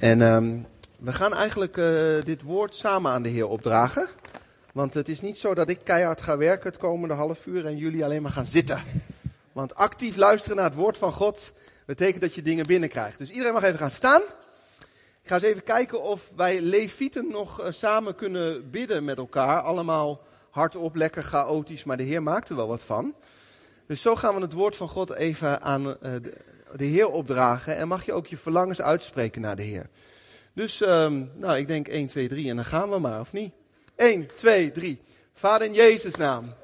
En ehm, we gaan eigenlijk eh, dit woord samen aan de Heer opdragen. Want het is niet zo dat ik keihard ga werken het komende half uur en jullie alleen maar gaan zitten. Want actief luisteren naar het woord van God betekent dat je dingen binnenkrijgt. Dus iedereen mag even gaan staan. Ik ga eens even kijken of wij levieten nog eh, samen kunnen bidden met elkaar. Allemaal hardop, lekker chaotisch, maar de Heer maakt er wel wat van. Dus zo gaan we het woord van God even aan eh, de, Heer opdragen. En mag je ook je verlangens uitspreken naar de Heer. Dus, um, nou, ik denk 1, 2, 3 en dan gaan we maar, of niet? 1, 2, 3. Vader in Jezus' naam.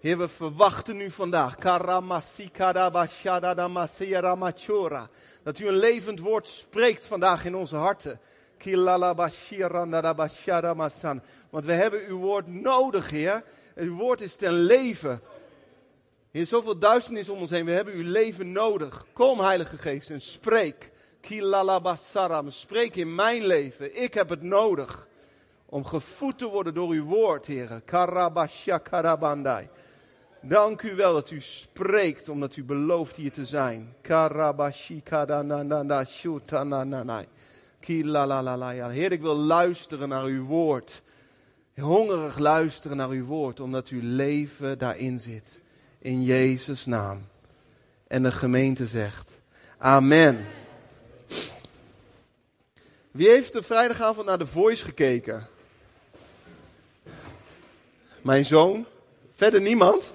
Heer, we verwachten nu vandaag. Dat u een levend woord spreekt vandaag in onze harten. Want we hebben uw woord nodig, Heer. Uw woord is ten leven. Heer, zoveel duisternis om ons heen. We hebben uw leven nodig. Kom, Heilige Geest, en spreek. Kilalabasaram. Spreek in mijn leven. Ik heb het nodig. Om gevoed te worden door uw woord, Heer. Karabashakarabandai. Dank u wel dat u spreekt, omdat u belooft hier te zijn. Karabashikadanandandashutanananai. Kilalalaya. Heer, ik wil luisteren naar uw woord. Hongerig luisteren naar uw woord, omdat uw leven daarin zit. In Jezus' naam. En de gemeente zegt, Amen. Wie heeft de vrijdagavond naar The Voice gekeken? Mijn zoon? Verder niemand?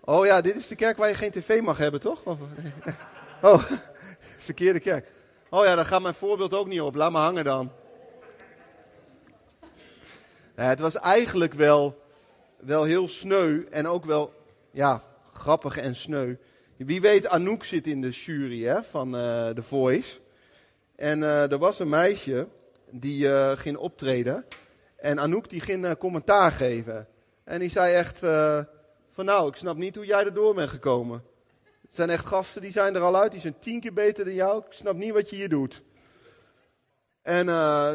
Oh ja, dit is de kerk waar je geen tv mag hebben, toch? Oh, verkeerde kerk. Oh ja, daar gaat mijn voorbeeld ook niet op. Laat me hangen dan. het was eigenlijk wel, wel heel sneu en ook wel ja, grappig en sneu. Wie weet, Anouk zit in de jury hè, van uh, The Voice. En uh, er was een meisje die uh, ging optreden. En Anouk die ging commentaar geven. En die zei echt van nou, ik snap niet hoe jij erdoor bent gekomen. Het zijn echt gasten, die zijn er al uit. Die zijn tien keer beter dan jou. Ik snap niet wat je hier doet. En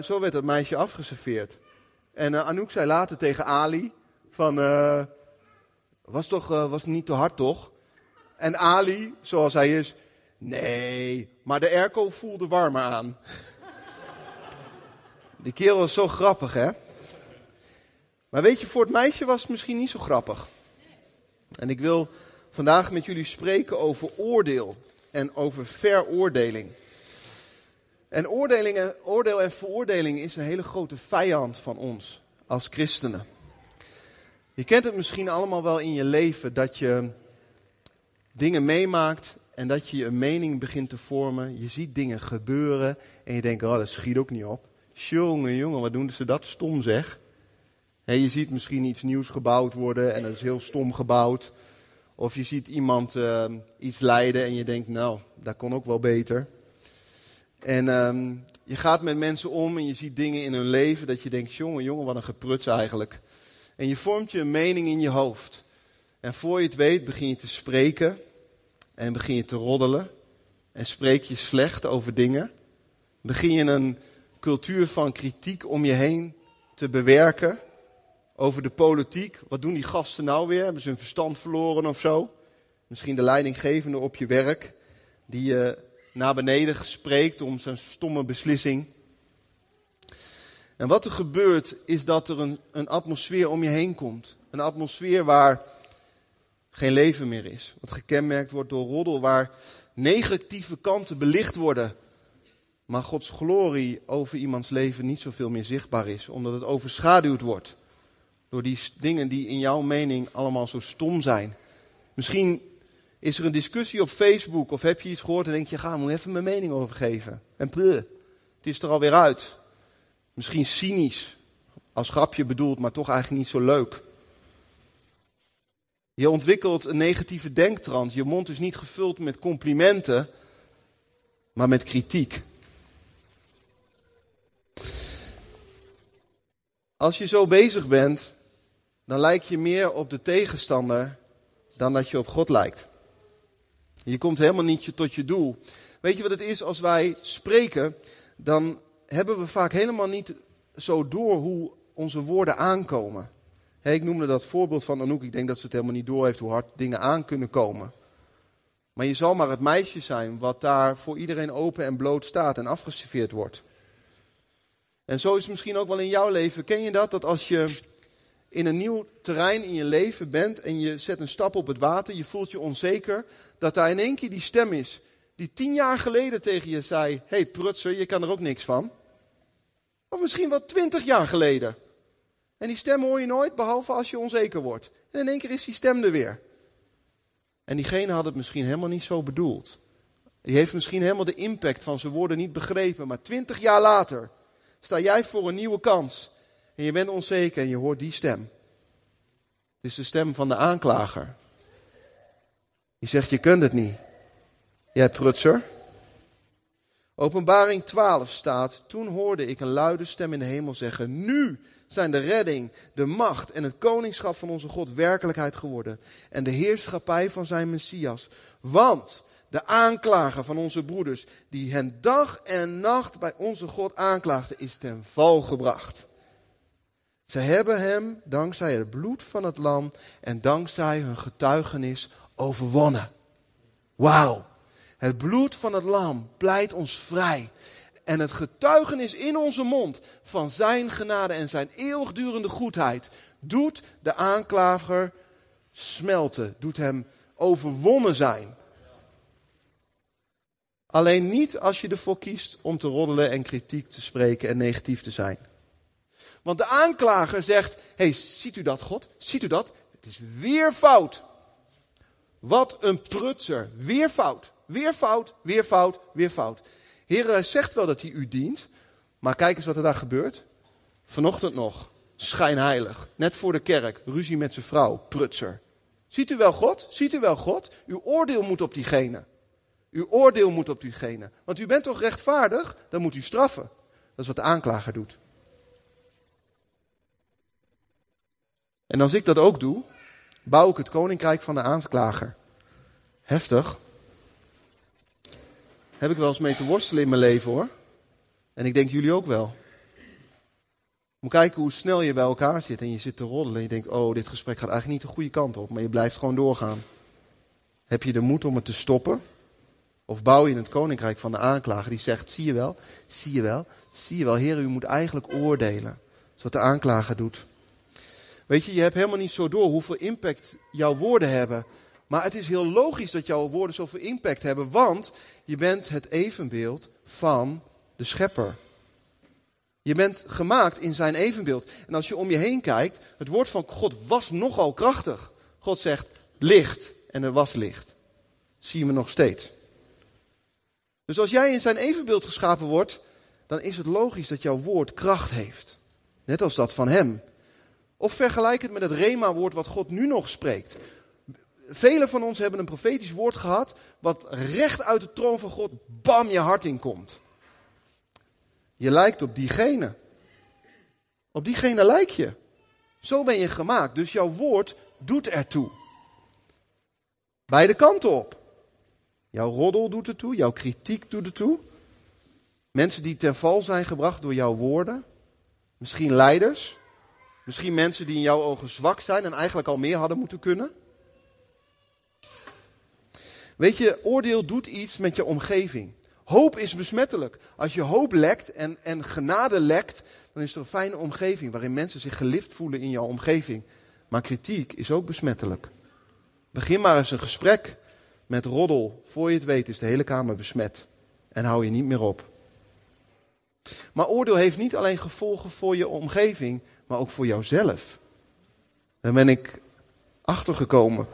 zo werd dat meisje afgeserveerd. En Anouk zei later tegen Ali van... was, toch, was niet te hard toch? En Ali, zoals hij is, nee, maar de airco voelde warmer aan. Die kerel was zo grappig, hè? Maar weet je, voor het meisje was het misschien niet zo grappig. En ik wil vandaag met jullie spreken over oordeel en over veroordeling. En oordeel en veroordeling is een hele grote vijand van ons als christenen. Je kent het misschien allemaal wel in je leven dat je dingen meemaakt en dat je een mening begint te vormen. Je ziet dingen gebeuren en je denkt, oh, dat schiet ook niet op. Jongen, jongen, wat doen ze dat stom zeg. je ziet misschien iets nieuws gebouwd worden en dat is heel stom gebouwd. Of je ziet iemand uh, iets lijden en je denkt, nou, dat kon ook wel beter. En um, je gaat met mensen om en je ziet dingen in hun leven dat je denkt, jongen, jongen, wat een gepruts eigenlijk. En je vormt je een mening in je hoofd. En voor je het weet begin je te spreken en begin je te roddelen en spreek je slecht over dingen. Begin je een cultuur van kritiek om je heen te bewerken over de politiek. Wat doen die gasten nou weer? Hebben ze hun verstand verloren of zo? Misschien de leidinggevende op je werk die je naar beneden spreekt om zijn stomme beslissing. En wat er gebeurt is dat er een, een atmosfeer om je heen komt. Een atmosfeer waar geen leven meer is. Wat gekenmerkt wordt door roddel, waar negatieve kanten belicht worden. Maar Gods glorie over iemands leven niet zoveel meer zichtbaar is, omdat het overschaduwd wordt. Door die dingen die in jouw mening allemaal zo stom zijn. Misschien is er een discussie op Facebook of heb je iets gehoord en denk je, ga, moet even mijn mening over geven. En pleur, het is er alweer uit. Misschien cynisch, als grapje bedoeld, maar toch eigenlijk niet zo leuk. Je ontwikkelt een negatieve denktrand. Je mond is niet gevuld met complimenten, maar met kritiek. Als je zo bezig bent, dan lijk je meer op de tegenstander dan dat je op God lijkt. Je komt helemaal niet tot je doel. Weet je wat het is als wij spreken? Dan hebben we vaak helemaal niet zo door hoe onze woorden aankomen ik noemde dat voorbeeld van Anouk. Ik denk dat ze het helemaal niet door heeft hoe hard dingen aan kunnen komen. Maar je zal maar het meisje zijn wat daar voor iedereen open en bloot staat en afgeserveerd wordt. En zo is het misschien ook wel in jouw leven. Ken je dat? Dat als je in een nieuw terrein in je leven bent en je zet een stap op het water, je voelt je onzeker, dat daar in één keer die stem is die tien jaar geleden tegen je zei: hey, prutser, je kan er ook niks van. Of misschien wel twintig jaar geleden. En die stem hoor je nooit, behalve als je onzeker wordt. En in één keer is die stem er weer. En diegene had het misschien helemaal niet zo bedoeld. Die heeft misschien helemaal de impact van zijn woorden niet begrepen. Maar twintig jaar later sta jij voor een nieuwe kans. En je bent onzeker en je hoort die stem. Het is de stem van de aanklager. Die zegt, je kunt het niet. Jij prutser. Openbaring 12 staat, toen hoorde ik een luide stem in de hemel zeggen, nu zijn de redding, de macht en het koningschap van onze God werkelijkheid geworden. En de heerschappij van zijn Messias. Want de aanklager van onze broeders, die hen dag en nacht bij onze God aanklaagde, is ten val gebracht. Ze hebben hem dankzij het bloed van het lam en dankzij hun getuigenis overwonnen. Wauw. Het bloed van het lam pleit ons vrij. En het getuigenis in onze mond van zijn genade en zijn eeuwigdurende goedheid doet de aanklager smelten, doet hem overwonnen zijn. Alleen niet als je ervoor kiest om te roddelen en kritiek te spreken en negatief te zijn. Want de aanklager zegt: hey, ziet u dat, God? Ziet u dat? Het is weer fout. Wat een prutser. Weer fout. Weer fout, weer fout, weer fout. Heer, hij zegt wel dat hij u dient. Maar kijk eens wat er daar gebeurt. Vanochtend nog. Schijnheilig. Net voor de kerk. Ruzie met zijn vrouw. Prutser. Ziet u wel God? Ziet u wel God? Uw oordeel moet op diegene. Uw oordeel moet op diegene. Want u bent toch rechtvaardig? Dan moet u straffen. Dat is wat de aanklager doet. En als ik dat ook doe, bouw ik het koninkrijk van de aanklager. Heftig. Heb ik wel eens mee te worstelen in mijn leven hoor. En ik denk jullie ook wel. Moet kijken hoe snel je bij elkaar zit en je zit te roddelen. En je denkt, oh, dit gesprek gaat eigenlijk niet de goede kant op. Maar je blijft gewoon doorgaan. Heb je de moed om het te stoppen? Of bouw je het koninkrijk van de aanklager die zegt, zie je wel, zie je wel, zie je wel, heer, u moet eigenlijk oordelen. Dat is wat de aanklager doet. Weet je, je hebt helemaal niet zo door hoeveel impact jouw woorden hebben. Maar het is heel logisch dat jouw woorden zoveel impact hebben, want je bent het evenbeeld van de schepper. Je bent gemaakt in zijn evenbeeld. En als je om je heen kijkt, het woord van God was nogal krachtig. God zegt licht en er was licht. Zie je me nog steeds. Dus als jij in zijn evenbeeld geschapen wordt, dan is het logisch dat jouw woord kracht heeft. Net als dat van hem. Of vergelijk het met het Rema-woord wat God nu nog spreekt. Velen van ons hebben een profetisch woord gehad, wat recht uit de troon van God, bam, je hart in komt. Je lijkt op diegene. Op diegene lijk je. Zo ben je gemaakt. Dus jouw woord doet ertoe. Beide kanten op. Jouw roddel doet ertoe, jouw kritiek doet ertoe. Mensen die ten val zijn gebracht door jouw woorden. Misschien leiders. Misschien mensen die in jouw ogen zwak zijn en eigenlijk al meer hadden moeten kunnen. Weet je, oordeel doet iets met je omgeving. Hoop is besmettelijk. Als je hoop lekt en, en genade lekt, dan is er een fijne omgeving waarin mensen zich gelift voelen in jouw omgeving. Maar kritiek is ook besmettelijk. Begin maar eens een gesprek met roddel. Voor je het weet is de hele kamer besmet. En hou je niet meer op. Maar oordeel heeft niet alleen gevolgen voor je omgeving, maar ook voor jouzelf. Daar ben ik achtergekomen.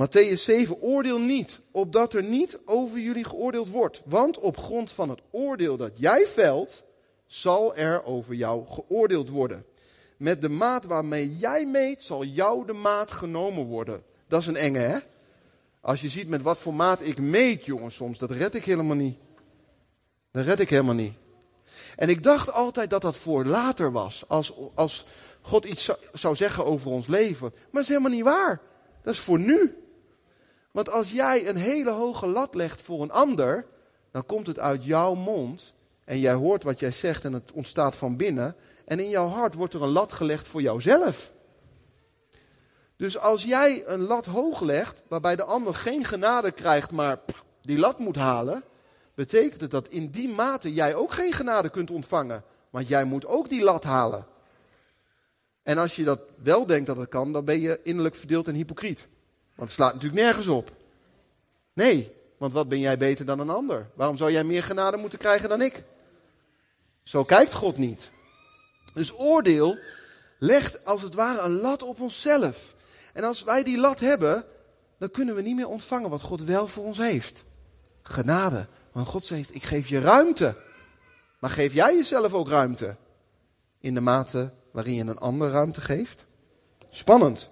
Matthäus 7, oordeel niet, opdat er niet over jullie geoordeeld wordt. Want op grond van het oordeel dat jij velt, zal er over jou geoordeeld worden. Met de maat waarmee jij meet, zal jou de maat genomen worden. Dat is een enge, hè? Als je ziet met wat voor maat ik meet, jongens, soms, dat red ik helemaal niet. Dat red ik helemaal niet. En ik dacht altijd dat dat voor later was. Als, als God iets zou zeggen over ons leven. Maar dat is helemaal niet waar. Dat is voor nu. Want als jij een hele hoge lat legt voor een ander, dan komt het uit jouw mond. En jij hoort wat jij zegt en het ontstaat van binnen. En in jouw hart wordt er een lat gelegd voor jouzelf. Dus als jij een lat hoog legt, waarbij de ander geen genade krijgt, maar die lat moet halen, betekent het dat in die mate jij ook geen genade kunt ontvangen. Want jij moet ook die lat halen. En als je dat wel denkt dat het kan, dan ben je innerlijk verdeeld en hypocriet. Want het slaat natuurlijk nergens op. Nee, want wat ben jij beter dan een ander? Waarom zou jij meer genade moeten krijgen dan ik? Zo kijkt God niet. Dus oordeel legt als het ware een lat op onszelf. En als wij die lat hebben, dan kunnen we niet meer ontvangen wat God wel voor ons heeft. Genade. Want God zegt, ik geef je ruimte. Maar geef jij jezelf ook ruimte? In de mate waarin je een ander ruimte geeft? Spannend.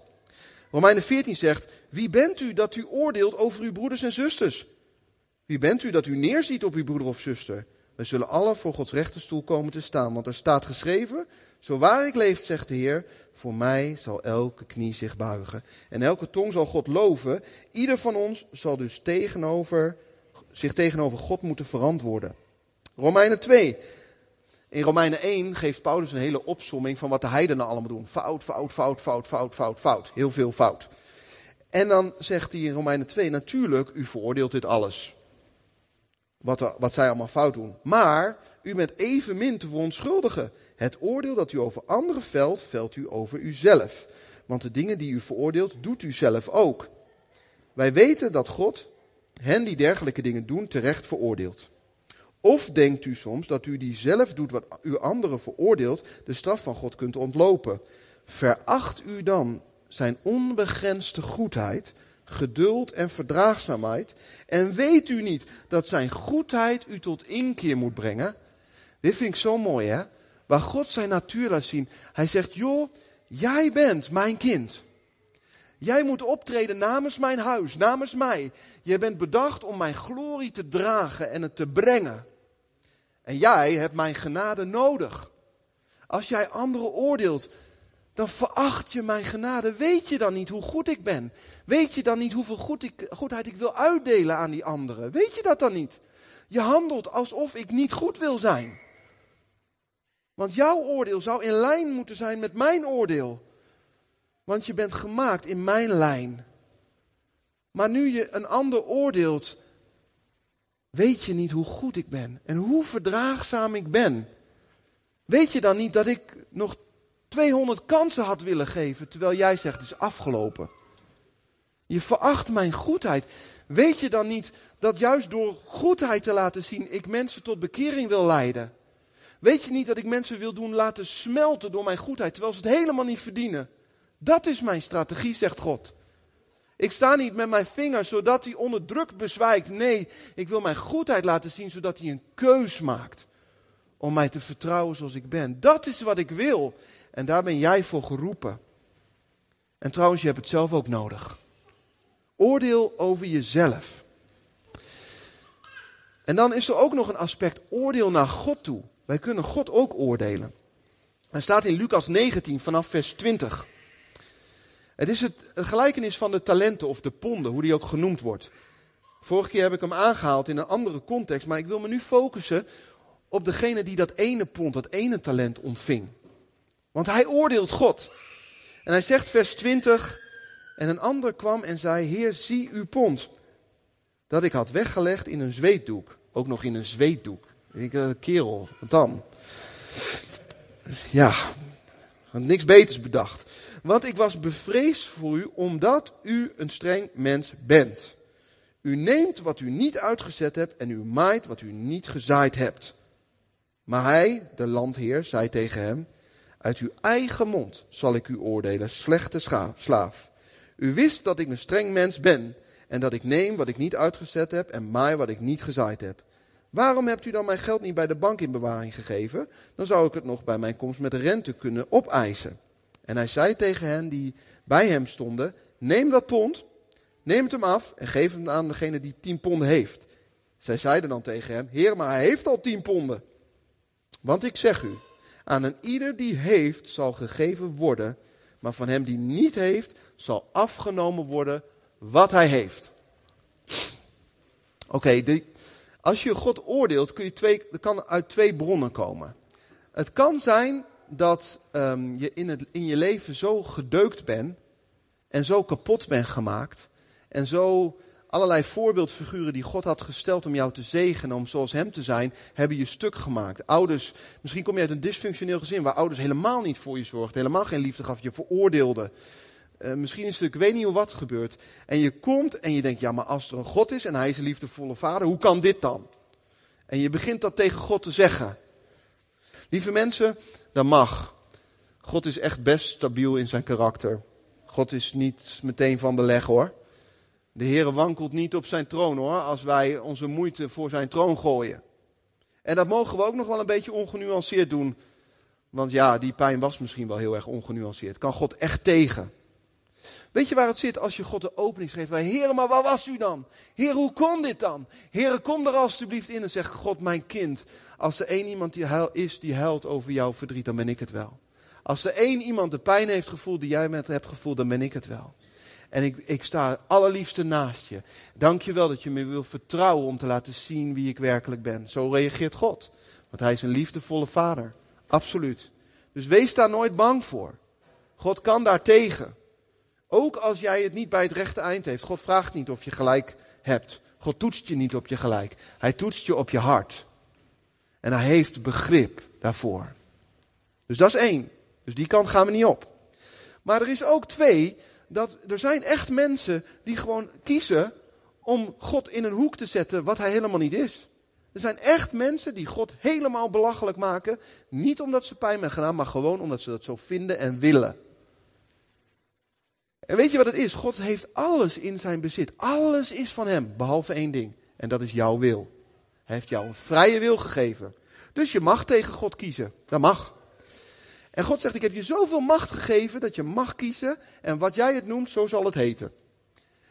Romeinen 14 zegt, wie bent u dat u oordeelt over uw broeders en zusters? Wie bent u dat u neerziet op uw broeder of zuster? We zullen alle voor Gods rechterstoel komen te staan, want er staat geschreven, zo waar ik leef, zegt de Heer, voor mij zal elke knie zich buigen. En elke tong zal God loven. Ieder van ons zal dus tegenover, zich tegenover God moeten verantwoorden. Romeinen 2. In Romeinen 1 geeft Paulus een hele opsomming van wat de heidenen allemaal doen. Fout, fout, fout, fout, fout, fout, fout. Heel veel fout. En dan zegt hij in Romeinen 2, natuurlijk, u veroordeelt dit alles. Wat, wat zij allemaal fout doen. Maar u bent evenmin te verontschuldigen. Het oordeel dat u over anderen velt, velt u over uzelf. Want de dingen die u veroordeelt, doet u zelf ook. Wij weten dat God hen die dergelijke dingen doen, terecht veroordeelt. Of denkt u soms dat u die zelf doet wat u anderen veroordeelt, de straf van God kunt ontlopen? Veracht u dan zijn onbegrensde goedheid, geduld en verdraagzaamheid? En weet u niet dat zijn goedheid u tot inkeer moet brengen? Dit vind ik zo mooi, hè? Waar God zijn natuur laat zien. Hij zegt, joh, jij bent mijn kind. Jij moet optreden namens mijn huis, namens mij. Je bent bedacht om mijn glorie te dragen en het te brengen. En jij hebt mijn genade nodig. Als jij anderen oordeelt, dan veracht je mijn genade. Weet je dan niet hoe goed ik ben? Weet je dan niet hoeveel goed ik, goedheid ik wil uitdelen aan die anderen? Weet je dat dan niet? Je handelt alsof ik niet goed wil zijn. Want jouw oordeel zou in lijn moeten zijn met mijn oordeel. Want je bent gemaakt in mijn lijn. Maar nu je een ander oordeelt, weet je niet hoe goed ik ben en hoe verdraagzaam ik ben. Weet je dan niet dat ik nog 200 kansen had willen geven, terwijl jij zegt het is afgelopen? Je veracht mijn goedheid. Weet je dan niet dat juist door goedheid te laten zien ik mensen tot bekering wil leiden? Weet je niet dat ik mensen wil doen laten smelten door mijn goedheid, terwijl ze het helemaal niet verdienen? Dat is mijn strategie, zegt God. Ik sta niet met mijn vingers zodat hij onder druk bezwijkt. Nee, ik wil mijn goedheid laten zien zodat hij een keus maakt. Om mij te vertrouwen zoals ik ben. Dat is wat ik wil. En daar ben jij voor geroepen. En trouwens, je hebt het zelf ook nodig. Oordeel over jezelf. En dan is er ook nog een aspect oordeel naar God toe. Wij kunnen God ook oordelen. Hij staat in Lucas 19 vanaf vers 20. Het is het, gelijkenis van de talenten of de ponden, hoe die ook genoemd wordt. Vorige keer heb ik hem aangehaald in een andere context, maar ik wil me nu focussen op degene die dat ene pond, dat ene talent ontving. Want hij oordeelt God. En hij zegt vers 20, en een ander kwam en zei, Heer, zie uw pond, dat ik had weggelegd in een zweetdoek. Ook nog in een zweetdoek. Ik denk, eh, kerel, wat dan? Ja, niks beters bedacht. Want ik was bevreesd voor u, omdat u een streng mens bent. U neemt wat u niet uitgezet hebt en u maait wat u niet gezaaid hebt. Maar hij, de landheer, zei tegen hem, uit uw eigen mond zal ik u oordelen, slechte slaaf. U wist dat ik een streng mens ben en dat ik neem wat ik niet uitgezet heb en maai wat ik niet gezaaid heb. Waarom hebt u dan mijn geld niet bij de bank in bewaring gegeven? Dan zou ik het nog bij mijn komst met rente kunnen opeisen. En hij zei tegen hen die bij hem stonden: Neem dat pond, neem het hem af en geef hem aan degene die tien ponden heeft. Zij zeiden dan tegen hem: Heer, maar hij heeft al tien ponden. Want ik zeg u: aan een ieder die heeft, zal gegeven worden, maar van hem die niet heeft, zal afgenomen worden wat hij heeft. Oké, als je God oordeelt, kun je twee, dat kan uit twee bronnen komen. Het kan zijn dat um, je in, het, in je leven zo gedeukt bent, en zo kapot bent gemaakt en zo allerlei voorbeeldfiguren die God had gesteld om jou te zegenen, om zoals hem te zijn, hebben je stuk gemaakt. Ouders, misschien kom je uit een dysfunctioneel gezin waar ouders helemaal niet voor je zorgden, helemaal geen liefde gaf, je veroordeelden. Uh, misschien is het, ik weet niet hoe wat gebeurt. En je komt en je denkt, ja, maar als er een God is en hij is een liefdevolle vader, hoe kan dit dan? En je begint dat tegen God te zeggen. Lieve mensen, dat mag. God is echt best stabiel in zijn karakter. God is niet meteen van de leg hoor. De Heer wankelt niet op zijn troon hoor, als wij onze moeite voor zijn troon gooien. En dat mogen we ook nog wel een beetje ongenuanceerd doen. Want ja, die pijn was misschien wel heel erg ongenuanceerd. Kan God echt tegen? Weet je waar het zit als je God de opening schreef? Heer, maar waar was u dan? Heer, hoe kon dit dan? Heer, kom er alstublieft in en zeg, God, mijn kind, als er één iemand die huil, is die huilt over jouw verdriet, dan ben ik het wel. Als er één iemand de pijn heeft gevoeld die jij met hebt gevoeld, dan ben ik het wel. En ik, ik sta allerliefste naast je. Dank je wel dat je me wil vertrouwen om te laten zien wie ik werkelijk ben. Zo reageert God. Want hij is een liefdevolle vader. Absoluut. Dus wees daar nooit bang voor. God kan daar tegen. Ook als jij het niet bij het rechte eind heeft. God vraagt niet of je gelijk hebt. God toetst je niet op je gelijk. Hij toetst je op je hart. En hij heeft begrip daarvoor. Dus dat is één. Dus die kant gaan we niet op. Maar er is ook twee. Dat er zijn echt mensen die gewoon kiezen om God in een hoek te zetten wat hij helemaal niet is. Er zijn echt mensen die God helemaal belachelijk maken. Niet omdat ze pijn hebben gedaan, maar gewoon omdat ze dat zo vinden en willen. En weet je wat het is? God heeft alles in zijn bezit. Alles is van hem, behalve één ding. En dat is jouw wil. Hij heeft jou een vrije wil gegeven. Dus je mag tegen God kiezen. Dat mag. En God zegt, ik heb je zoveel macht gegeven dat je mag kiezen. En wat jij het noemt, zo zal het heten.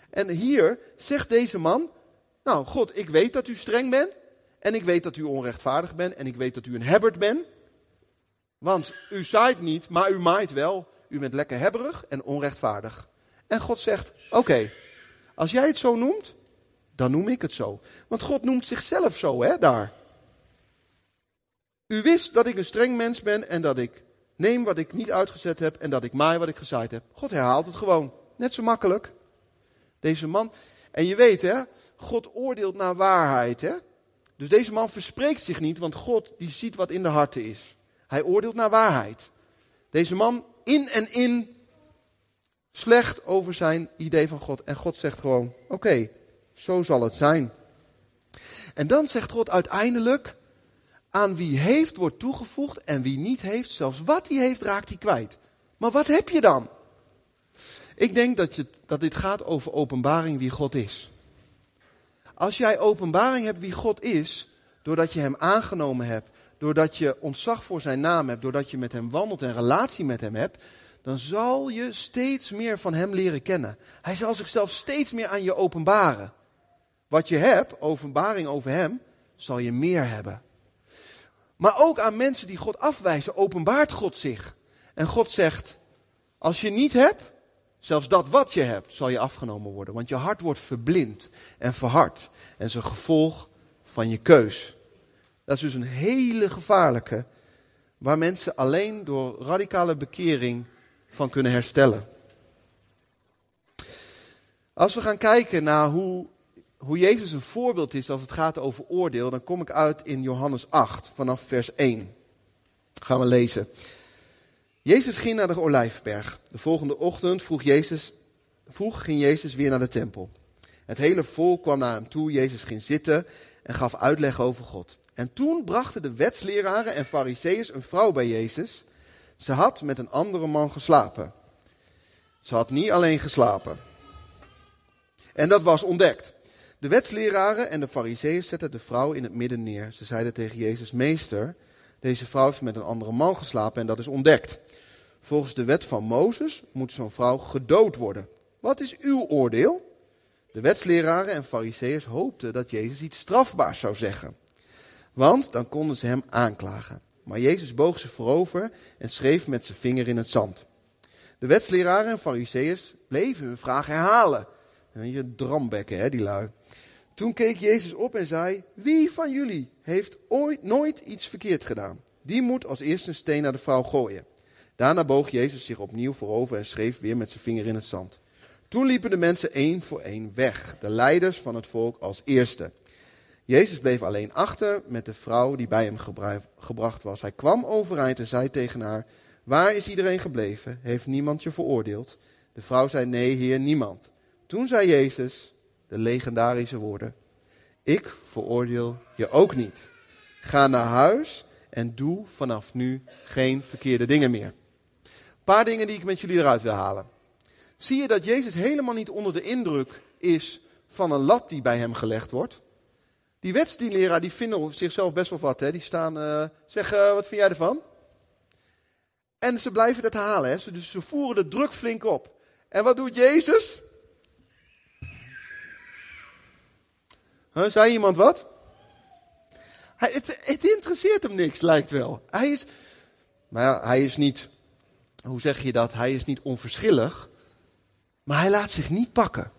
En hier zegt deze man, nou God, ik weet dat u streng bent. En ik weet dat u onrechtvaardig bent. En ik weet dat u een hebbert bent. Want u zaait niet, maar u maait wel. U bent lekker hebberig en onrechtvaardig. En God zegt, oké, als jij het zo noemt, dan noem ik het zo. Want God noemt zichzelf zo, hè, daar. U wist dat ik een streng mens ben en dat ik neem wat ik niet uitgezet heb en dat ik maai wat ik gezaaid heb. God herhaalt het gewoon. Net zo makkelijk. Deze man. En je weet hè, God oordeelt naar waarheid hè. Dus deze man verspreekt zich niet, want God die ziet wat in de harten is. Hij oordeelt naar waarheid. Deze man in en in slecht over zijn idee van God. En God zegt gewoon, oké, zo zal het zijn. En dan zegt God uiteindelijk, aan wie heeft wordt toegevoegd en wie niet heeft, zelfs wat hij heeft, raakt hij kwijt. Maar wat heb je dan? Ik denk dat, je, dat dit gaat over openbaring wie God is. Als jij openbaring hebt wie God is, doordat je hem aangenomen hebt, doordat je ontzag voor zijn naam hebt, doordat je met hem wandelt en relatie met hem hebt, dan zal je steeds meer van hem leren kennen. Hij zal zichzelf steeds meer aan je openbaren. Wat je hebt, openbaring over hem, zal je meer hebben. Maar ook aan mensen die God afwijzen, openbaart God zich. En God zegt, als je niet hebt, zelfs dat wat je hebt, zal je afgenomen worden. Want je hart wordt verblind en verhard. En is een gevolg van je keus. Dat is dus een hele gevaarlijke, waar mensen alleen door radicale bekering van kunnen herstellen. Als we gaan kijken naar hoe hoe Jezus een voorbeeld is als het gaat over oordeel, dan kom ik uit in Johannes 8 vanaf vers 1. Gaan we lezen. Jezus ging naar de Olijfberg. De volgende ochtend vroeg, Jezus, vroeg ging Jezus weer naar de tempel. Het hele volk kwam naar hem toe. Jezus ging zitten en gaf uitleg over God. En toen brachten de wetsleraren en fariseeërs een vrouw bij Jezus. Ze had met een andere man geslapen. Ze had niet alleen geslapen. En dat was ontdekt. De wetsleraren en de fariseeën zetten de vrouw in het midden neer. Ze zeiden tegen Jezus, meester, deze vrouw heeft met een andere man geslapen en dat is ontdekt. Volgens de wet van Mozes moet zo'n vrouw gedood worden. Wat is uw oordeel? De wetsleraren en fariseeërs hoopten dat Jezus iets strafbaars zou zeggen. Want dan konden ze hem aanklagen. Maar Jezus boog zich voorover en schreef met zijn vinger in het zand. De wetsleraren en fariseeërs bleven hun vraag herhalen. En je drambekken, hè, die lui. Toen keek Jezus op en zei: Wie van jullie heeft ooit nooit iets verkeerd gedaan? Die moet als eerste een steen naar de vrouw gooien. Daarna boog Jezus zich opnieuw voorover en schreef weer met zijn vinger in het zand. Toen liepen de mensen één voor één weg, de leiders van het volk als eerste. Jezus bleef alleen achter met de vrouw die bij hem gebracht was. Hij kwam overeind en zei tegen haar: Waar is iedereen gebleven? Heeft niemand je veroordeeld? De vrouw zei: Nee, heer, niemand. Toen zei Jezus de legendarische woorden: Ik veroordeel je ook niet. Ga naar huis en doe vanaf nu geen verkeerde dingen meer. Een paar dingen die ik met jullie eruit wil halen. Zie je dat Jezus helemaal niet onder de indruk is van een lat die bij hem gelegd wordt? Die wetsdienleraar die vinden zichzelf best wel wat. Hè? Die staan, uh, zeg, uh, wat vind jij ervan? En ze blijven dat halen. Hè? Dus ze voeren de druk flink op. En wat doet Jezus? Huh, zei iemand wat? Hij, het, het, interesseert hem niks, lijkt wel. Hij is, maar ja, hij is niet, hoe zeg je dat? Hij is niet onverschillig, maar hij laat zich niet pakken.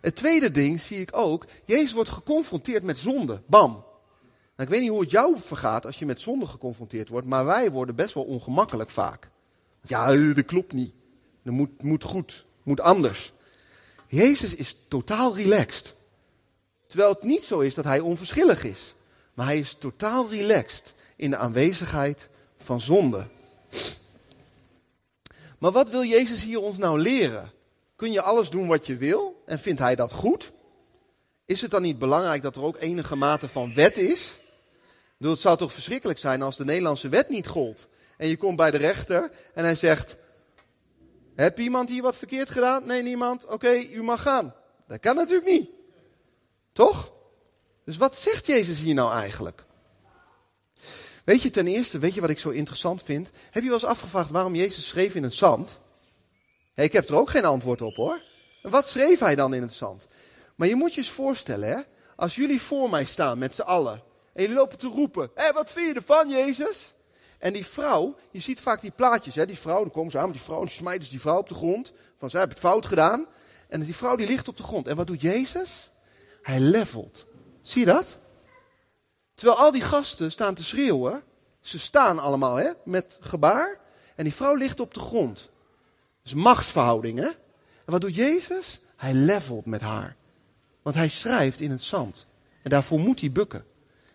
Het tweede ding zie ik ook, Jezus wordt geconfronteerd met zonde. Bam. Nou, ik weet niet hoe het jou vergaat als je met zonde geconfronteerd wordt, maar wij worden best wel ongemakkelijk vaak. Ja, dat klopt niet. Dat moet, moet goed, moet anders. Jezus is totaal relaxed. Terwijl het niet zo is dat hij onverschillig is. Maar hij is totaal relaxed in de aanwezigheid van zonde. Maar wat wil Jezus hier ons nou leren? Kun je alles doen wat je wil en vindt hij dat goed? Is het dan niet belangrijk dat er ook enige mate van wet is? Bedoel, het zou toch verschrikkelijk zijn als de Nederlandse wet niet gold. En je komt bij de rechter en hij zegt: Heb iemand hier wat verkeerd gedaan? Nee, niemand. Oké, u mag gaan. Dat kan natuurlijk niet. Toch? Dus wat zegt Jezus hier nou eigenlijk? Weet je ten eerste, weet je wat ik zo interessant vind? Heb je wel eens afgevraagd waarom Jezus schreef in het zand? ik heb er ook geen antwoord op hoor. Wat schreef hij dan in het zand? Maar je moet je eens voorstellen, hè? als jullie voor mij staan met z'n allen. En jullie lopen te roepen, hé, wat vind je ervan, Jezus? En die vrouw, je ziet vaak die plaatjes, hè? die vrouw, dan komen ze aan met die vrouw, en smijten ze die vrouw op de grond. Van, ze hebben het fout gedaan. En die vrouw die ligt op de grond. En wat doet Jezus? Hij levelt. Zie je dat? Terwijl al die gasten staan te schreeuwen. Ze staan allemaal hè, met gebaar. En die vrouw ligt op de grond. Dus machtsverhouding hè. En wat doet Jezus? Hij levelt met haar. Want hij schrijft in het zand. En daarvoor moet hij bukken.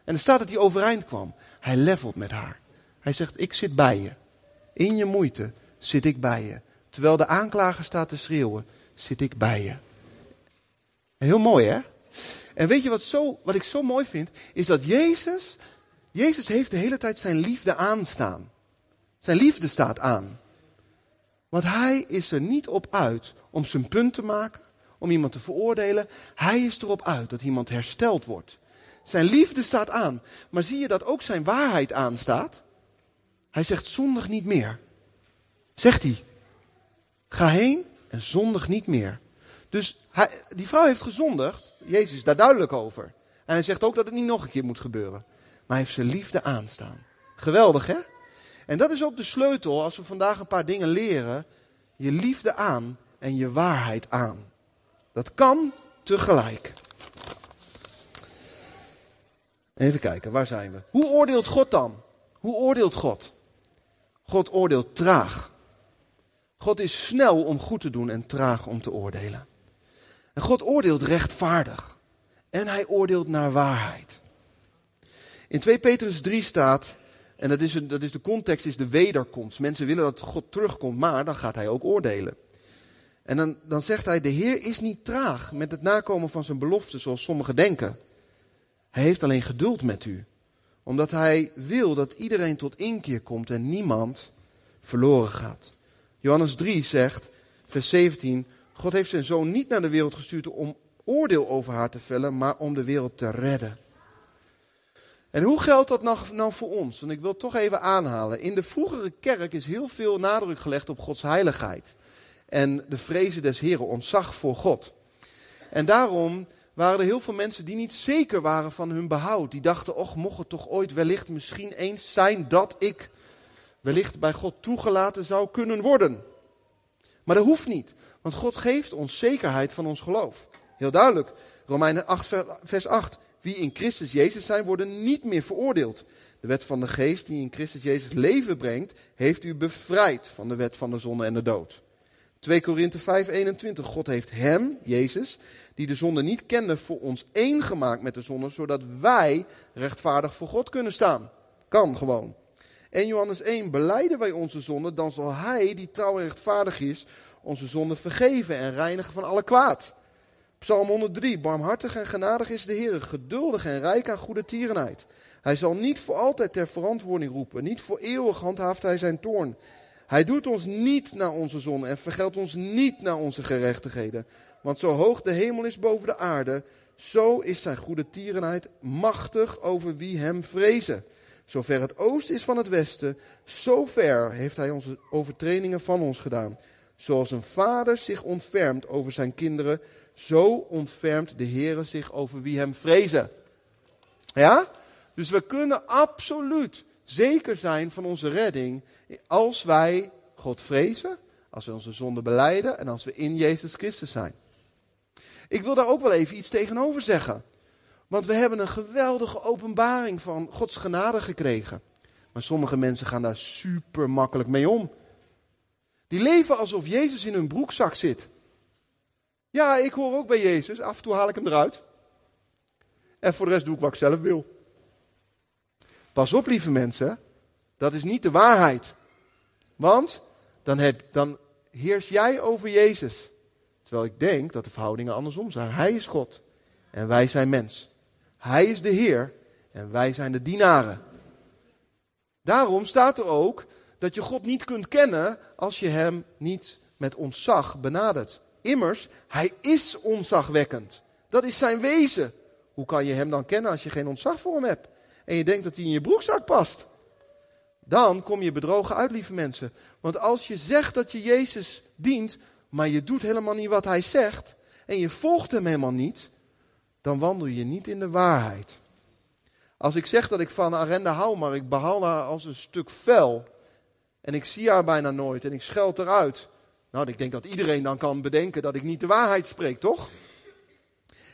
En er staat dat hij overeind kwam. Hij levelt met haar. Hij zegt, ik zit bij je. In je moeite zit ik bij je. Terwijl de aanklager staat te schreeuwen, zit ik bij je. Heel mooi hè? En weet je wat, zo, wat ik zo mooi vind? Is dat Jezus, Jezus heeft de hele tijd zijn liefde aanstaan. Zijn liefde staat aan. Want hij is er niet op uit om zijn punt te maken, om iemand te veroordelen. Hij is erop uit dat iemand hersteld wordt. Zijn liefde staat aan. Maar zie je dat ook zijn waarheid aanstaat? Hij zegt zondig niet meer. Zegt hij. Ga heen en zondig niet meer. Dus hij, die vrouw heeft gezondigd. Jezus daar duidelijk over. En hij zegt ook dat het niet nog een keer moet gebeuren. Maar hij heeft zijn liefde aanstaan. Geweldig, hè? En dat is ook de sleutel als we vandaag een paar dingen leren. Je liefde aan en je waarheid aan. Dat kan tegelijk. Even kijken, waar zijn we? Hoe oordeelt God dan? Hoe oordeelt God? God oordeelt traag. God is snel om goed te doen en traag om te oordelen. En God oordeelt rechtvaardig. En hij oordeelt naar waarheid. In 2 Petrus 3 staat, en dat is, een, dat is de context, is de wederkomst. Mensen willen dat God terugkomt, maar dan gaat hij ook oordelen. En dan, dan zegt hij, de Heer is niet traag met het nakomen van zijn belofte zoals sommigen denken. Hij heeft alleen geduld met u. Omdat hij wil dat iedereen tot inkeer komt en niemand verloren gaat. Johannes 3 zegt, vers 17, God heeft zijn zoon niet naar de wereld gestuurd om oordeel over haar te vellen, maar om de wereld te redden. En hoe geldt dat nou, nou voor ons? En ik wil het toch even aanhalen. In de vroegere kerk is heel veel nadruk gelegd op Gods heiligheid. En de vrezen des Heren, ontzag voor God. En daarom waren er heel veel mensen die niet zeker waren van hun behoud. Die dachten, och, mocht het toch ooit wellicht misschien eens zijn dat ik wellicht bij God toegelaten zou kunnen worden. Maar dat hoeft niet. Want God geeft ons zekerheid van ons geloof. Heel duidelijk. Romeinen 8, vers 8. Wie in Christus Jezus zijn, worden niet meer veroordeeld. De wet van de geest die in Christus Jezus leven brengt, heeft u bevrijd van de wet van de zonde en de dood. 2 Korinthe 5, 21. God heeft hem, Jezus, die de zonde niet kende, voor ons één gemaakt met de zonde, zodat wij rechtvaardig voor God kunnen staan. Kan gewoon. En Johannes 1, beleiden wij onze zonde, dan zal hij, die trouw en rechtvaardig is, onze zonde vergeven en reinigen van alle kwaad. Psalm 103, barmhartig en genadig is de Heer, geduldig en rijk aan goede tierenheid. Hij zal niet voor altijd ter verantwoording roepen, niet voor eeuwig handhaaft hij zijn toorn. Hij doet ons niet naar onze zonde en vergeldt ons niet naar onze gerechtigheden. Want zo hoog de hemel is boven de aarde, zo is zijn goede tierenheid machtig over wie hem vrezen. Zover het oosten is van het westen, zo ver heeft hij onze overtredingen van ons gedaan. Zoals een vader zich ontfermt over zijn kinderen, zo ontfermt de Heer zich over wie hem vrezen. Ja? Dus we kunnen absoluut zeker zijn van onze redding als wij God vrezen, als we onze zonde beleiden en als we in Jezus Christus zijn. Ik wil daar ook wel even iets tegenover zeggen. Want we hebben een geweldige openbaring van Gods genade gekregen. Maar sommige mensen gaan daar super makkelijk mee om. Die leven alsof Jezus in hun broekzak zit. Ja, ik hoor ook bij Jezus. Af en toe haal ik hem eruit. En voor de rest doe ik wat ik zelf wil. Pas op, lieve mensen. Dat is niet de waarheid. Want dan, heb, dan heers jij over Jezus. Terwijl ik denk dat de verhoudingen andersom zijn. Hij is God en wij zijn mens. Hij is de Heer en wij zijn de dienaren. Daarom staat er ook dat je God niet kunt kennen als je Hem niet met ontzag benadert. Immers, Hij is ontzagwekkend. Dat is zijn wezen. Hoe kan je Hem dan kennen als je geen ontzag voor Hem hebt? En je denkt dat Hij in je broekzak past. Dan kom je bedrogen uit, lieve mensen. Want als je zegt dat je Jezus dient, maar je doet helemaal niet wat Hij zegt, en je volgt Hem helemaal niet, dan wandel je niet in de waarheid. Als ik zeg dat ik van Arenda hou, maar ik behaal haar als een stuk vel. En ik zie haar bijna nooit en ik scheld eruit. Nou, ik denk dat iedereen dan kan bedenken dat ik niet de waarheid spreek, toch?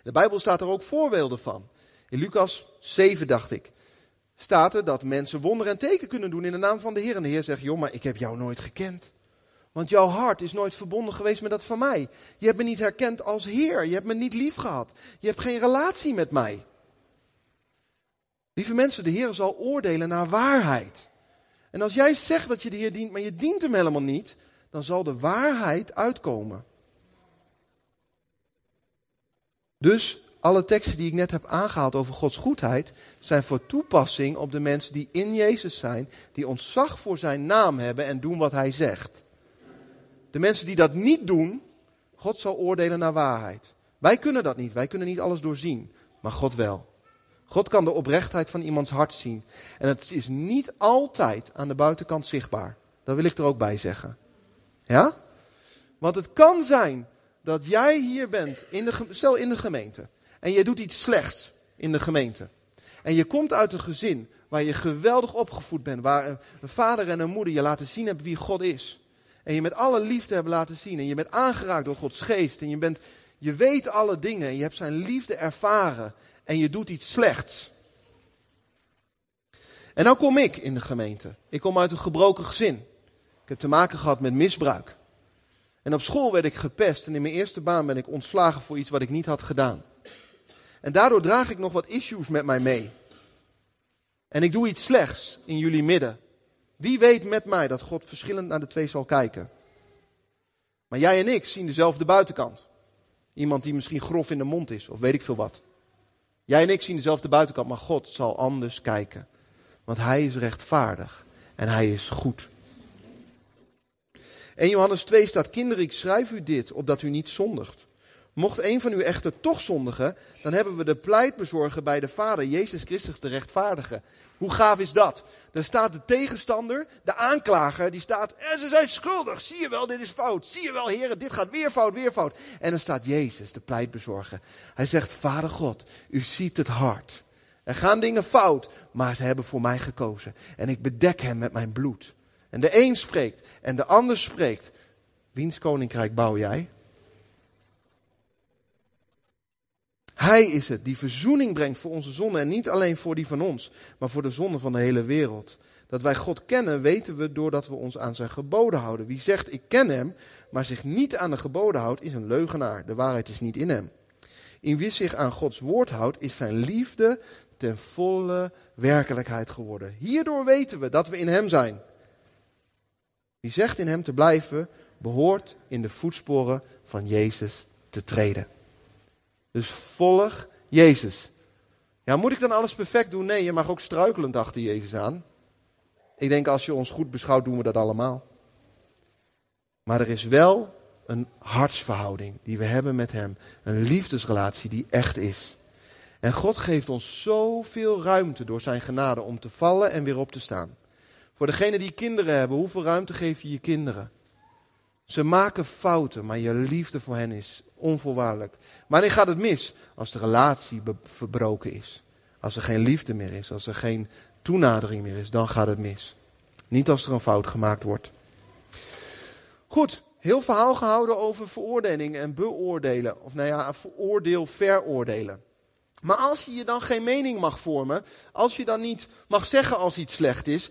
De Bijbel staat er ook voorbeelden van. In Lucas 7 dacht ik, staat er dat mensen wonderen en teken kunnen doen in de naam van de Heer. En de Heer zegt, joh, maar ik heb jou nooit gekend. Want jouw hart is nooit verbonden geweest met dat van mij. Je hebt me niet herkend als Heer. Je hebt me niet lief gehad. Je hebt geen relatie met mij. Lieve mensen, de Heer zal oordelen naar waarheid. En als jij zegt dat je de Heer dient, maar je dient hem helemaal niet, dan zal de waarheid uitkomen. Dus alle teksten die ik net heb aangehaald over Gods goedheid, zijn voor toepassing op de mensen die in Jezus zijn, die ontzag voor zijn naam hebben en doen wat hij zegt. De mensen die dat niet doen, God zal oordelen naar waarheid. Wij kunnen dat niet, wij kunnen niet alles doorzien, maar God wel. God kan de oprechtheid van iemands hart zien. En het is niet altijd aan de buitenkant zichtbaar. Dat wil ik er ook bij zeggen. Ja? Want het kan zijn dat jij hier bent, in de, stel in de gemeente, en je doet iets slechts in de gemeente. En je komt uit een gezin waar je geweldig opgevoed bent, waar een vader en een moeder je laten zien hebben wie God is. En je met alle liefde hebt laten zien. En je bent aangeraakt door Gods geest. En je, bent, je weet alle dingen. En je hebt zijn liefde ervaren. En je doet iets slechts. En nou kom ik in de gemeente. Ik kom uit een gebroken gezin. Ik heb te maken gehad met misbruik. En op school werd ik gepest. En in mijn eerste baan ben ik ontslagen voor iets wat ik niet had gedaan. En daardoor draag ik nog wat issues met mij mee. En ik doe iets slechts in jullie midden. Wie weet met mij dat God verschillend naar de twee zal kijken? Maar jij en ik zien dezelfde buitenkant. Iemand die misschien grof in de mond is, of weet ik veel wat. Jij en ik zien dezelfde buitenkant, maar God zal anders kijken. Want Hij is rechtvaardig en Hij is goed. In Johannes 2 staat, kinderen, ik schrijf u dit, opdat u niet zondigt. Mocht een van u echter toch zondigen, dan hebben we de pleitbezorger bij de Vader, Jezus Christus de rechtvaardige. Hoe gaaf is dat? Daar staat de tegenstander, de aanklager, die staat, en ze zijn schuldig, zie je wel, dit is fout, zie je wel, heren, dit gaat weer fout, weer fout. En dan staat Jezus, de pleitbezorger. Hij zegt, Vader God, u ziet het hart. Er gaan dingen fout, maar ze hebben voor mij gekozen. En ik bedek hem met mijn bloed. En de een spreekt en de ander spreekt. Wiens koninkrijk bouw jij? Hij is het die verzoening brengt voor onze zonde en niet alleen voor die van ons, maar voor de zonde van de hele wereld. Dat wij God kennen, weten we doordat we ons aan zijn geboden houden. Wie zegt ik ken hem, maar zich niet aan de geboden houdt, is een leugenaar. De waarheid is niet in hem. In wie zich aan Gods woord houdt, is zijn liefde ten volle werkelijkheid geworden. Hierdoor weten we dat we in hem zijn. Wie zegt in hem te blijven, behoort in de voetsporen van Jezus te treden. Dus volg Jezus. Ja, moet ik dan alles perfect doen? Nee, je mag ook struikelend achter Jezus aan. Ik denk als je ons goed beschouwt, doen we dat allemaal. Maar er is wel een hartsverhouding die we hebben met Hem. Een liefdesrelatie die echt is. En God geeft ons zoveel ruimte door Zijn genade om te vallen en weer op te staan. Voor degenen die kinderen hebben, hoeveel ruimte geef je je kinderen? Ze maken fouten, maar je liefde voor hen is onvoorwaardelijk. Wanneer gaat het mis? Als de relatie verbroken is. Als er geen liefde meer is. Als er geen toenadering meer is. Dan gaat het mis. Niet als er een fout gemaakt wordt. Goed, heel verhaal gehouden over veroordeling en beoordelen. Of nou ja, veroordeel, veroordelen. Maar als je je dan geen mening mag vormen, als je dan niet mag zeggen als iets slecht is,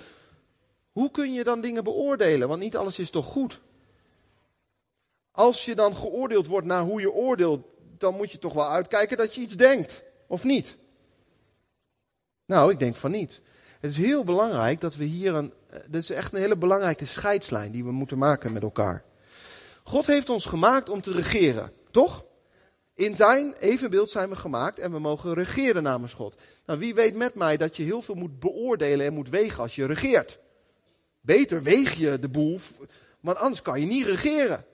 hoe kun je dan dingen beoordelen? Want niet alles is toch goed? Als je dan geoordeeld wordt naar hoe je oordeelt, dan moet je toch wel uitkijken dat je iets denkt, of niet? Nou, ik denk van niet. Het is heel belangrijk dat we hier een. Eh, dit is echt een hele belangrijke scheidslijn die we moeten maken met elkaar. God heeft ons gemaakt om te regeren, toch? In zijn evenbeeld zijn we gemaakt en we mogen regeren namens God. Nou, wie weet met mij dat je heel veel moet beoordelen en moet wegen als je regeert. Beter weeg je de boel, want anders kan je niet regeren.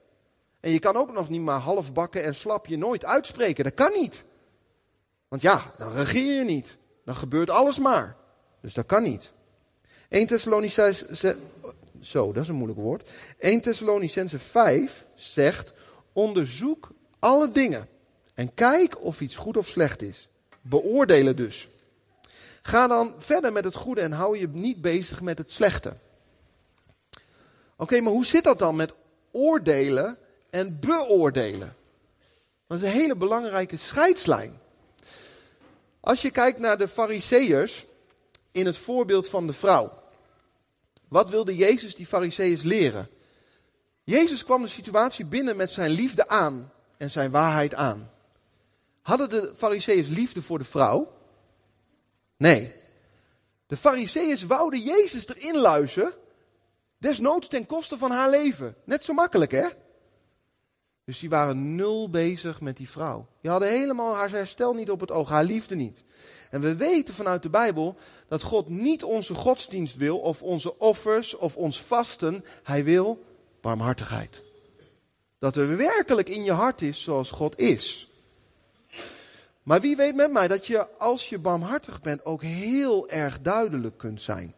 En je kan ook nog niet maar half bakken en slap je nooit uitspreken. Dat kan niet. Want ja, dan regeer je niet. Dan gebeurt alles maar. Dus dat kan niet. 1 Thessalonicense, zo, dat is een moeilijk woord. 1 Thessalonicense 5 zegt, onderzoek alle dingen. En kijk of iets goed of slecht is. Beoordelen dus. Ga dan verder met het goede en hou je niet bezig met het slechte. Oké, maar hoe zit dat dan met oordelen en beoordelen? Dat is een hele belangrijke scheidslijn. Als je kijkt naar de fariseërs in het voorbeeld van de vrouw. Wat wilde Jezus die fariseërs leren? Jezus kwam de situatie binnen met zijn liefde aan en zijn waarheid aan. Hadden de fariseërs liefde voor de vrouw? Nee. De fariseërs wouden Jezus erin luizen, desnoods ten koste van haar leven. Net zo makkelijk, hè? Dus die waren nul bezig met die vrouw. Die hadden helemaal haar herstel niet op het oog, haar liefde niet. En we weten vanuit de Bijbel dat God niet onze godsdienst wil, of onze offers, of ons vasten. Hij wil barmhartigheid. Dat er werkelijk in je hart is zoals God is. Maar wie weet met mij dat je, als je barmhartig bent, ook heel erg duidelijk kunt zijn.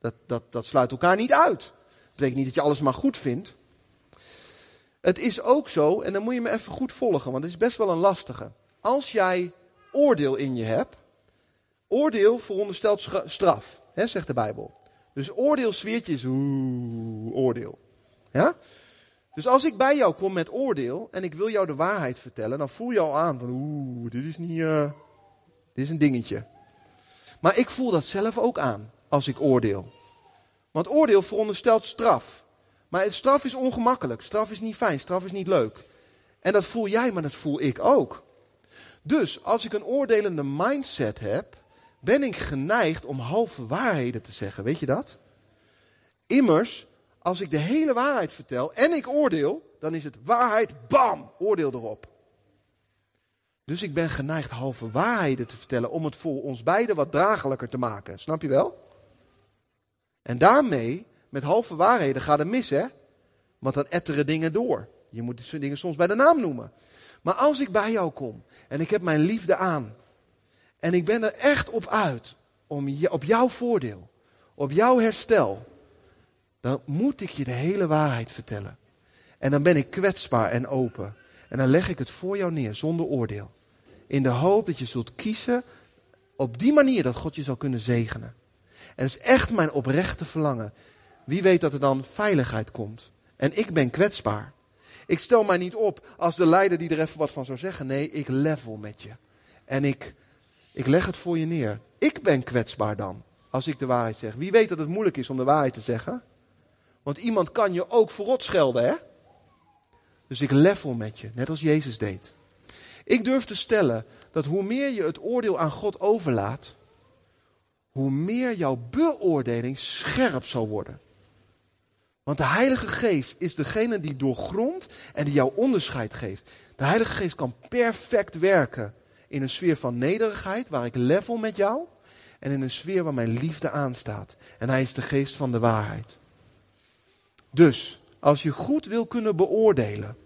Dat, dat, dat sluit elkaar niet uit. Dat betekent niet dat je alles maar goed vindt. Het is ook zo, en dan moet je me even goed volgen, want het is best wel een lastige. Als jij oordeel in je hebt, oordeel veronderstelt straf, hè, zegt de Bijbel. Dus oordeel zweertje is oeh, oordeel. Ja? Dus als ik bij jou kom met oordeel en ik wil jou de waarheid vertellen, dan voel je al aan van oeh, dit is niet, uh, dit is een dingetje. Maar ik voel dat zelf ook aan als ik oordeel. Want oordeel veronderstelt straf. Maar straf is ongemakkelijk. Straf is niet fijn. Straf is niet leuk. En dat voel jij, maar dat voel ik ook. Dus als ik een oordelende mindset heb, ben ik geneigd om halve waarheden te zeggen. Weet je dat? Immers, als ik de hele waarheid vertel en ik oordeel, dan is het waarheid, bam, oordeel erop. Dus ik ben geneigd halve waarheden te vertellen om het voor ons beiden wat draaglijker te maken. Snap je wel? En daarmee met halve waarheden gaat het mis, hè? Want dan etteren dingen door. Je moet dingen soms bij de naam noemen. Maar als ik bij jou kom en ik heb mijn liefde aan. En ik ben er echt op uit om je, op jouw voordeel, op jouw herstel. Dan moet ik je de hele waarheid vertellen. En dan ben ik kwetsbaar en open. En dan leg ik het voor jou neer zonder oordeel. In de hoop dat je zult kiezen op die manier dat God je zal kunnen zegenen. En het is echt mijn oprechte verlangen wie weet dat er dan veiligheid komt. En ik ben kwetsbaar. Ik stel mij niet op als de leider die er even wat van zou zeggen. Nee, ik level met je. En ik, ik leg het voor je neer. Ik ben kwetsbaar dan. als ik de waarheid zeg? Wie weet dat het moeilijk is om de waarheid te zeggen? Want iemand kan je ook verrot schelden, hè? Dus ik level met je, net als Jezus deed. Ik durf te stellen dat hoe meer je het oordeel aan God overlaat, hoe meer jouw beoordeling scherp zal worden. Want de Heilige Geest is degene die doorgrondt en die jou onderscheid geeft. De Heilige Geest kan perfect werken in een sfeer van nederigheid, waar ik level met jou, en in een sfeer waar mijn liefde aanstaat. En Hij is de Geest van de waarheid. Dus, als je goed wil kunnen beoordelen,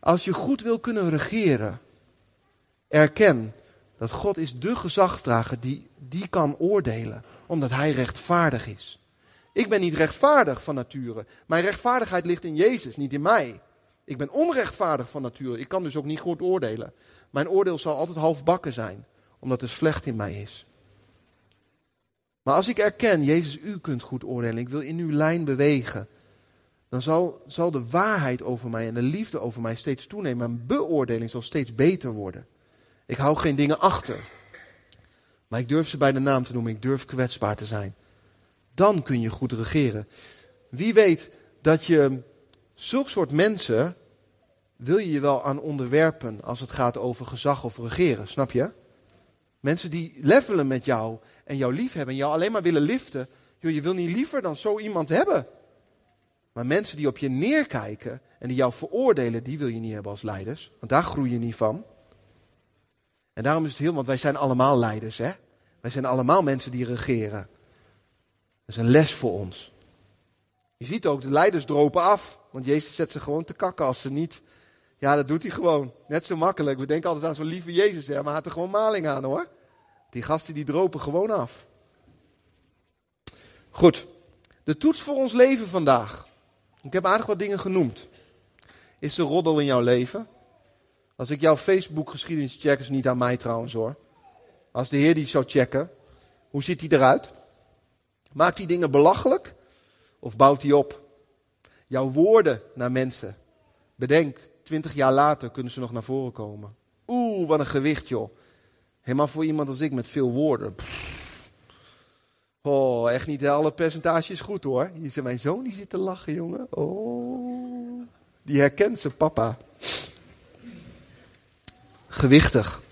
als je goed wil kunnen regeren, erken dat God is de gezagdrager die, die kan oordelen, omdat Hij rechtvaardig is. Ik ben niet rechtvaardig van nature. Mijn rechtvaardigheid ligt in Jezus, niet in mij. Ik ben onrechtvaardig van nature. Ik kan dus ook niet goed oordelen. Mijn oordeel zal altijd halfbakken zijn, omdat er slecht in mij is. Maar als ik erken, Jezus, u kunt goed oordelen, ik wil in uw lijn bewegen, dan zal, zal de waarheid over mij en de liefde over mij steeds toenemen. Mijn beoordeling zal steeds beter worden. Ik hou geen dingen achter. Maar ik durf ze bij de naam te noemen. Ik durf kwetsbaar te zijn. Dan kun je goed regeren. Wie weet dat je zulk soort mensen wil je je wel aan onderwerpen als het gaat over gezag of regeren, snap je? Mensen die levelen met jou en jou lief hebben en jou alleen maar willen liften. Joh, je wil niet liever dan zo iemand hebben. Maar mensen die op je neerkijken en die jou veroordelen, die wil je niet hebben als leiders. Want daar groei je niet van. En daarom is het heel, want wij zijn allemaal leiders, hè? Wij zijn allemaal mensen die regeren. Dat is een les voor ons. Je ziet ook, de leiders dropen af. Want Jezus zet ze gewoon te kakken als ze niet. Ja, dat doet hij gewoon. Net zo makkelijk. We denken altijd aan zo'n lieve Jezus, hè? maar hij had er gewoon maling aan hoor. Die gasten die dropen gewoon af. Goed. De toets voor ons leven vandaag. Ik heb aardig wat dingen genoemd. Is er roddel in jouw leven? Als ik jouw Facebook geschiedenis check, is niet aan mij trouwens hoor. Als de Heer die zou checken, hoe ziet hij eruit? Maakt hij dingen belachelijk? Of bouwt hij op? Jouw woorden naar mensen. Bedenk, twintig jaar later kunnen ze nog naar voren komen. Oeh, wat een gewicht joh. Helemaal voor iemand als ik met veel woorden. Oh, echt niet alle percentage is goed hoor. Hier zit mijn zoon, die zit te lachen jongen. Oh, die herkent zijn papa. Gewichtig.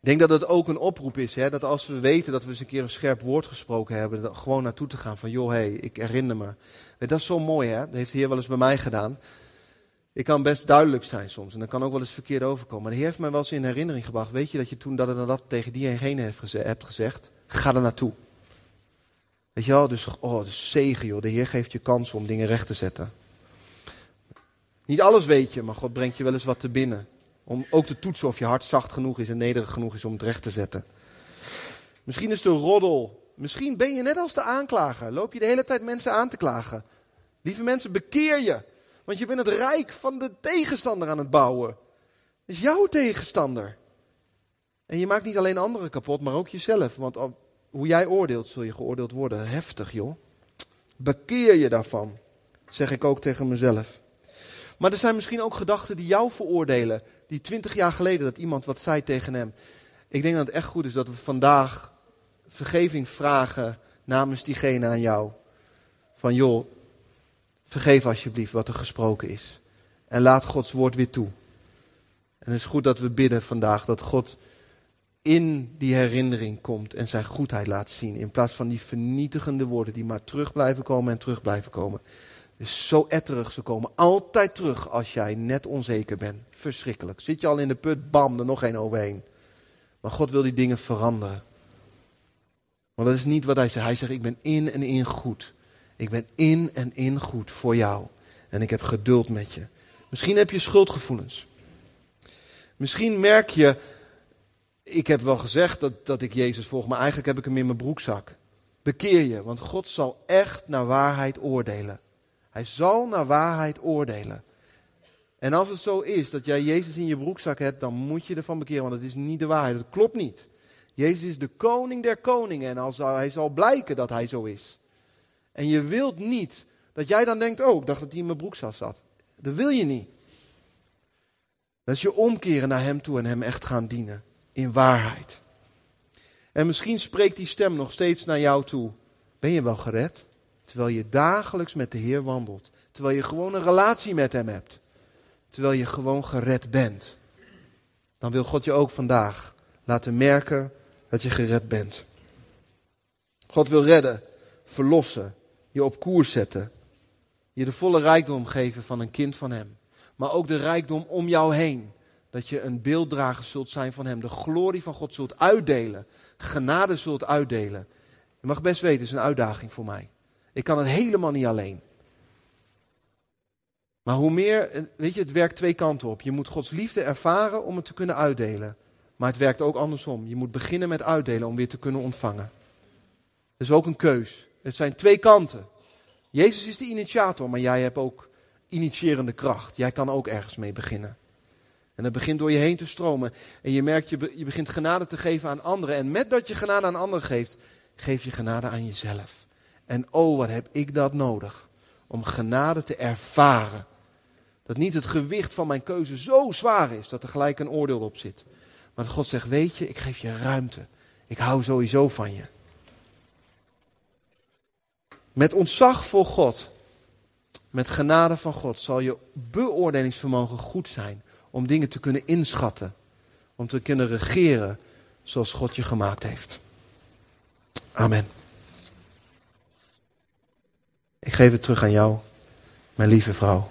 Ik denk dat het ook een oproep is, hè, dat als we weten dat we eens een keer een scherp woord gesproken hebben, dat gewoon naartoe te gaan van, joh, hé, hey, ik herinner me. Dat is zo mooi, hè? Dat heeft de Heer wel eens bij mij gedaan. Ik kan best duidelijk zijn soms en dat kan ook wel eens verkeerd overkomen. Maar de Heer heeft mij wel eens in herinnering gebracht. Weet je dat je toen dat en dat tegen diegene hebt gezegd? Ga er naartoe. Weet je wel, dus, oh, is zegen joh. De Heer geeft je kans om dingen recht te zetten. Niet alles weet je, maar God brengt je wel eens wat te binnen. Om ook te toetsen of je hart zacht genoeg is en nederig genoeg is om het recht te zetten. Misschien is de roddel. Misschien ben je net als de aanklager. Loop je de hele tijd mensen aan te klagen. Lieve mensen, bekeer je. Want je bent het rijk van de tegenstander aan het bouwen. Het is jouw tegenstander. En je maakt niet alleen anderen kapot, maar ook jezelf. Want hoe jij oordeelt, zul je geoordeeld worden. Heftig, joh. Bekeer je daarvan. Zeg ik ook tegen mezelf. Maar er zijn misschien ook gedachten die jou veroordelen. Die twintig jaar geleden dat iemand wat zei tegen hem. Ik denk dat het echt goed is dat we vandaag vergeving vragen namens diegene aan jou. Van joh, vergeef alsjeblieft wat er gesproken is. En laat Gods woord weer toe. En het is goed dat we bidden vandaag dat God in die herinnering komt en zijn goedheid laat zien. In plaats van die vernietigende woorden die maar terug blijven komen en terug blijven komen. Dus zo etterig, ze komen altijd terug als jij net onzeker bent. Verschrikkelijk. Zit je al in de put, bam, er nog één overheen. Maar God wil die dingen veranderen. Want dat is niet wat hij zegt. Hij zegt, ik ben in en in goed. Ik ben in en in goed voor jou. En ik heb geduld met je. Misschien heb je schuldgevoelens. Misschien merk je, ik heb wel gezegd dat, dat ik Jezus volg, maar eigenlijk heb ik hem in mijn broekzak. Bekeer je, want God zal echt naar waarheid oordelen. Hij zal naar waarheid oordelen. En als het zo is dat jij Jezus in je broekzak hebt, dan moet je ervan bekeren, want het is niet de waarheid. Dat klopt niet. Jezus is de koning der koningen en hij zal blijken dat hij zo is. En je wilt niet dat jij dan denkt, oh, ik dacht dat hij in mijn broekzak zat. Dat wil je niet. Dat is je omkeren naar hem toe en hem echt gaan dienen. In waarheid. En misschien spreekt die stem nog steeds naar jou toe. Ben je wel gered? Terwijl je dagelijks met de Heer wandelt. Terwijl je gewoon een relatie met Hem hebt. Terwijl je gewoon gered bent. Dan wil God je ook vandaag laten merken dat je gered bent. God wil redden, verlossen, je op koers zetten. Je de volle rijkdom geven van een kind van Hem. Maar ook de rijkdom om jou heen. Dat je een beelddrager zult zijn van Hem. De glorie van God zult uitdelen. Genade zult uitdelen. Je mag best weten, het is een uitdaging voor mij. Ik kan het helemaal niet alleen. Maar hoe meer, weet je, het werkt twee kanten op. Je moet Gods liefde ervaren om het te kunnen uitdelen. Maar het werkt ook andersom. Je moet beginnen met uitdelen om weer te kunnen ontvangen. Dat is ook een keus. Het zijn twee kanten. Jezus is de initiator, maar jij hebt ook initiërende kracht. Jij kan ook ergens mee beginnen. En dat begint door je heen te stromen. En je merkt, je, je begint genade te geven aan anderen. En met dat je genade aan anderen geeft, geef je genade aan jezelf. En oh, wat heb ik dat nodig. Om genade te ervaren. Dat niet het gewicht van mijn keuze zo zwaar is dat er gelijk een oordeel op zit. Maar dat God zegt, weet je, ik geef je ruimte. Ik hou sowieso van je. Met ontzag voor God, met genade van God, zal je beoordelingsvermogen goed zijn om dingen te kunnen inschatten. Om te kunnen regeren zoals God je gemaakt heeft. Amen. Ik geef het terug aan jou, mijn lieve vrouw.